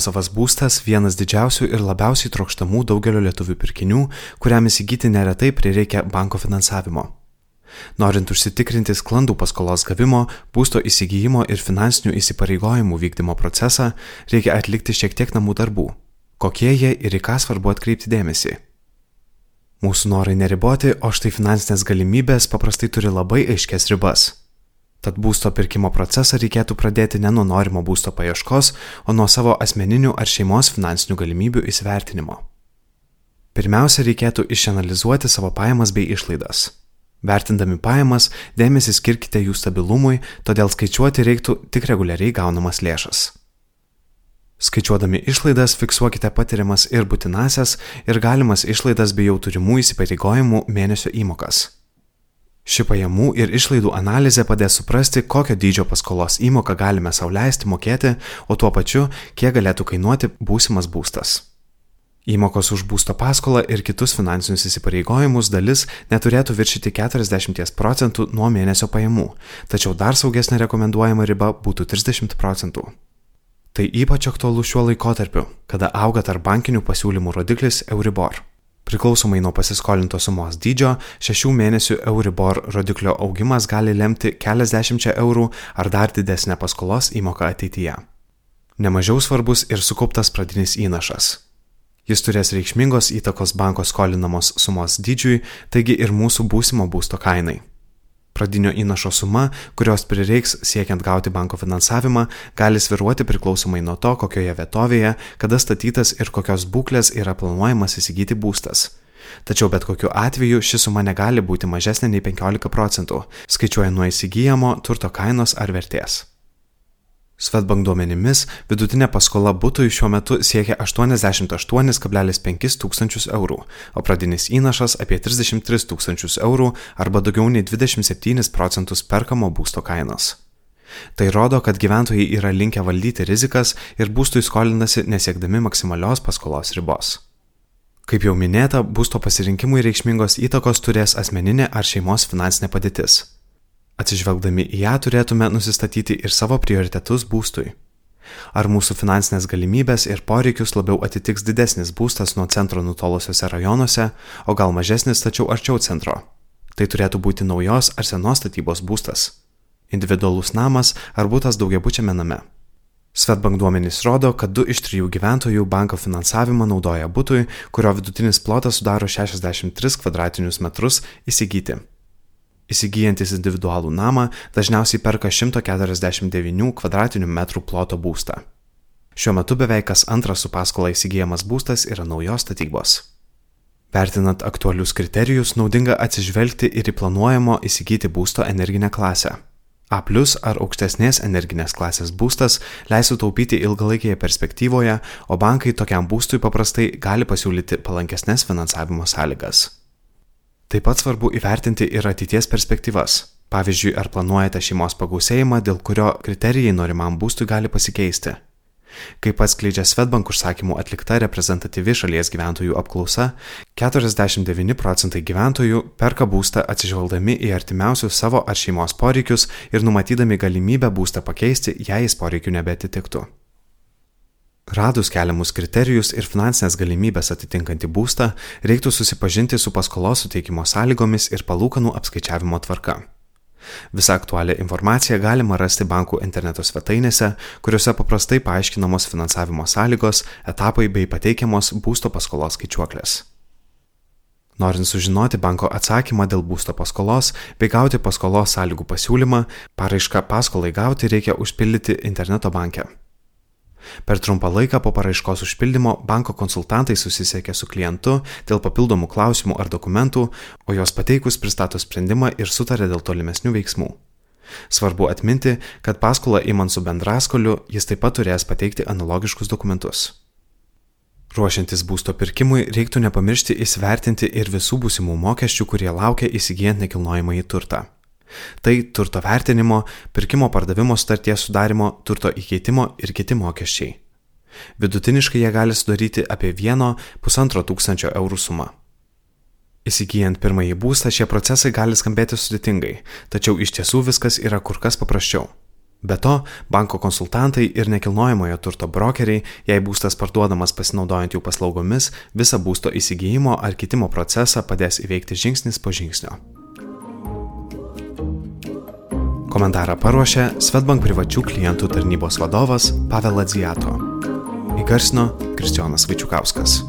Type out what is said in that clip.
Nuosavas būstas - vienas didžiausių ir labiausiai trokštamų daugelio lietuvių pirkinių, kuriam įsigyti neretai prireikia banko finansavimo. Norint užsitikrinti sklandų paskolos gavimo, būsto įsigijimo ir finansinių įsipareigojimų vykdymo procesą, reikia atlikti šiek tiek namų darbų. Kokie jie ir į ką svarbu atkreipti dėmesį. Mūsų norai neriboti, o štai finansinės galimybės paprastai turi labai aiškias ribas. Tad būsto pirkimo procesą reikėtų pradėti ne nuo norimo būsto paieškos, o nuo savo asmeninių ar šeimos finansinių galimybių įsivertinimo. Pirmiausia, reikėtų išanalizuoti savo pajamas bei išlaidas. Vertindami pajamas, dėmesį skirkite jų stabilumui, todėl skaičiuoti reiktų tik reguliariai gaunamas lėšas. Skaičiuodami išlaidas fiksuokite patiriamas ir būtinasias ir galimas išlaidas bei jau turimų įsipareigojimų mėnesio įmokas. Ši pajamų ir išlaidų analizė padės suprasti, kokio dydžio paskolos įmoką galime sauliaisti mokėti, o tuo pačiu, kiek galėtų kainuoti būsimas būstas. Įmokos už būsto paskolą ir kitus finansinius įsipareigojimus dalis neturėtų viršyti 40 procentų nuo mėnesio pajamų, tačiau dar saugesnė rekomenduojama riba būtų 30 procentų. Tai ypač aktualu šiuo laikotarpiu, kada auga tarp bankinių pasiūlymų rodiklis Euribor. Priklausomai nuo pasiskolintos sumos dydžio, šešių mėnesių Euribor rodiklio augimas gali lemti keliasdešimčia eurų ar dar didesnę paskolos įmoką ateityje. Nemažiau svarbus ir sukauptas pradinis įnašas. Jis turės reikšmingos įtakos banko skolinamos sumos dydžiui, taigi ir mūsų būsimo būsto kainai. Pradinio įnašo suma, kurios prireiks siekiant gauti banko finansavimą, gali sviruoti priklausomai nuo to, kokioje vietovėje, kada statytas ir kokios būklės yra planuojamas įsigyti būstas. Tačiau bet kokiu atveju ši suma negali būti mažesnė nei 15 procentų, skaičiuojant nuo įsigijamo turto kainos ar vertės. Svetbank duomenimis vidutinė paskola būtui šiuo metu siekia 88,5 tūkstančius eurų, o pradinis įnašas apie 33 tūkstančius eurų arba daugiau nei 27 procentus perkamo būsto kainos. Tai rodo, kad gyventojai yra linkę valdyti rizikas ir būstui skolinasi nesiekdami maksimalios paskolos ribos. Kaip jau minėta, būsto pasirinkimui reikšmingos įtakos turės asmeninė ar šeimos finansinė padėtis. Atsižvelgdami į ją turėtume nusistatyti ir savo prioritetus būstui. Ar mūsų finansinės galimybės ir poreikius labiau atitiks didesnis būstas nuo centro nutolusiuose rajonuose, o gal mažesnis tačiau arčiau centro. Tai turėtų būti naujos ar senos statybos būstas. Individualus namas ar būtas daugiabučiame name. Svetbank duomenys rodo, kad 2 iš 3 gyventojų banko finansavimą naudoja būtui, kurio vidutinis plotas sudaro 63 km2 įsigyti. Įsigyjantis individualų namą dažniausiai perka 149 km2 ploto būstą. Šiuo metu beveik kas antras su paskola įsigijamas būstas yra naujos statybos. Vertinant aktualius kriterijus, naudinga atsižvelgti ir į planuojamo įsigyti būsto energinę klasę. A plus ar aukštesnės energinės klasės būstas leis sutaupyti ilgalaikėje perspektyvoje, o bankai tokiam būstui paprastai gali pasiūlyti palankesnės finansavimo sąlygas. Taip pat svarbu įvertinti ir ateities perspektyvas. Pavyzdžiui, ar planuojate šeimos pagausėjimą, dėl kurio kriterijai norimam būstui gali pasikeisti. Kaip atskleidžia Svetbank užsakymų atlikta reprezentatyvi šalies gyventojų apklausa, 49 procentai gyventojų perka būstą atsižvelgdami į artimiausius savo ar šeimos poreikius ir numatydami galimybę būstą pakeisti, jei jis poreikių nebetitiktų. Radus keliamus kriterijus ir finansinės galimybės atitinkantį būstą, reiktų susipažinti su paskolos suteikimo sąlygomis ir palūkanų apskaičiavimo tvarka. Visą aktualią informaciją galima rasti bankų interneto svetainėse, kuriuose paprastai paaiškinamos finansavimo sąlygos, etapai bei pateikiamos būsto paskolos skaičiuoklės. Norint sužinoti banko atsakymą dėl būsto paskolos bei gauti paskolos sąlygų pasiūlymą, paraišką paskolai gauti reikia užpildyti interneto banke. Per trumpą laiką po paraiškos užpildymo banko konsultantai susisiekia su klientu dėl papildomų klausimų ar dokumentų, o jos pateikus pristato sprendimą ir sutarė dėl tolimesnių veiksmų. Svarbu atminti, kad paskolą įmant su bendraskoliu jis taip pat turės pateikti analogiškus dokumentus. Ruošiantis būsto pirkimui reiktų nepamiršti įsvertinti ir visų būsimų mokesčių, kurie laukia įsigijant nekilnojamąjį turtą. Tai turto vertinimo, pirkimo pardavimo starties sudarimo, turto įkeitimo ir kiti mokesčiai. Vidutiniškai jie gali sudaryti apie 1,5 tūkstančio eurų sumą. Įsigijant pirmąjį būstą šie procesai gali skambėti sudėtingai, tačiau iš tiesų viskas yra kur kas paprasčiau. Be to, banko konsultantai ir nekilnojamojo turto brokeriai, jei būstas parduodamas pasinaudojant jų paslaugomis, visą būsto įsigijimo ar kitimo procesą padės įveikti žingsnis po žingsnio. Komentarą paruošė Svetbank privačių klientų tarnybos vadovas Pavelas Dziato. Įgarsino Kristijonas Vačiukauskas.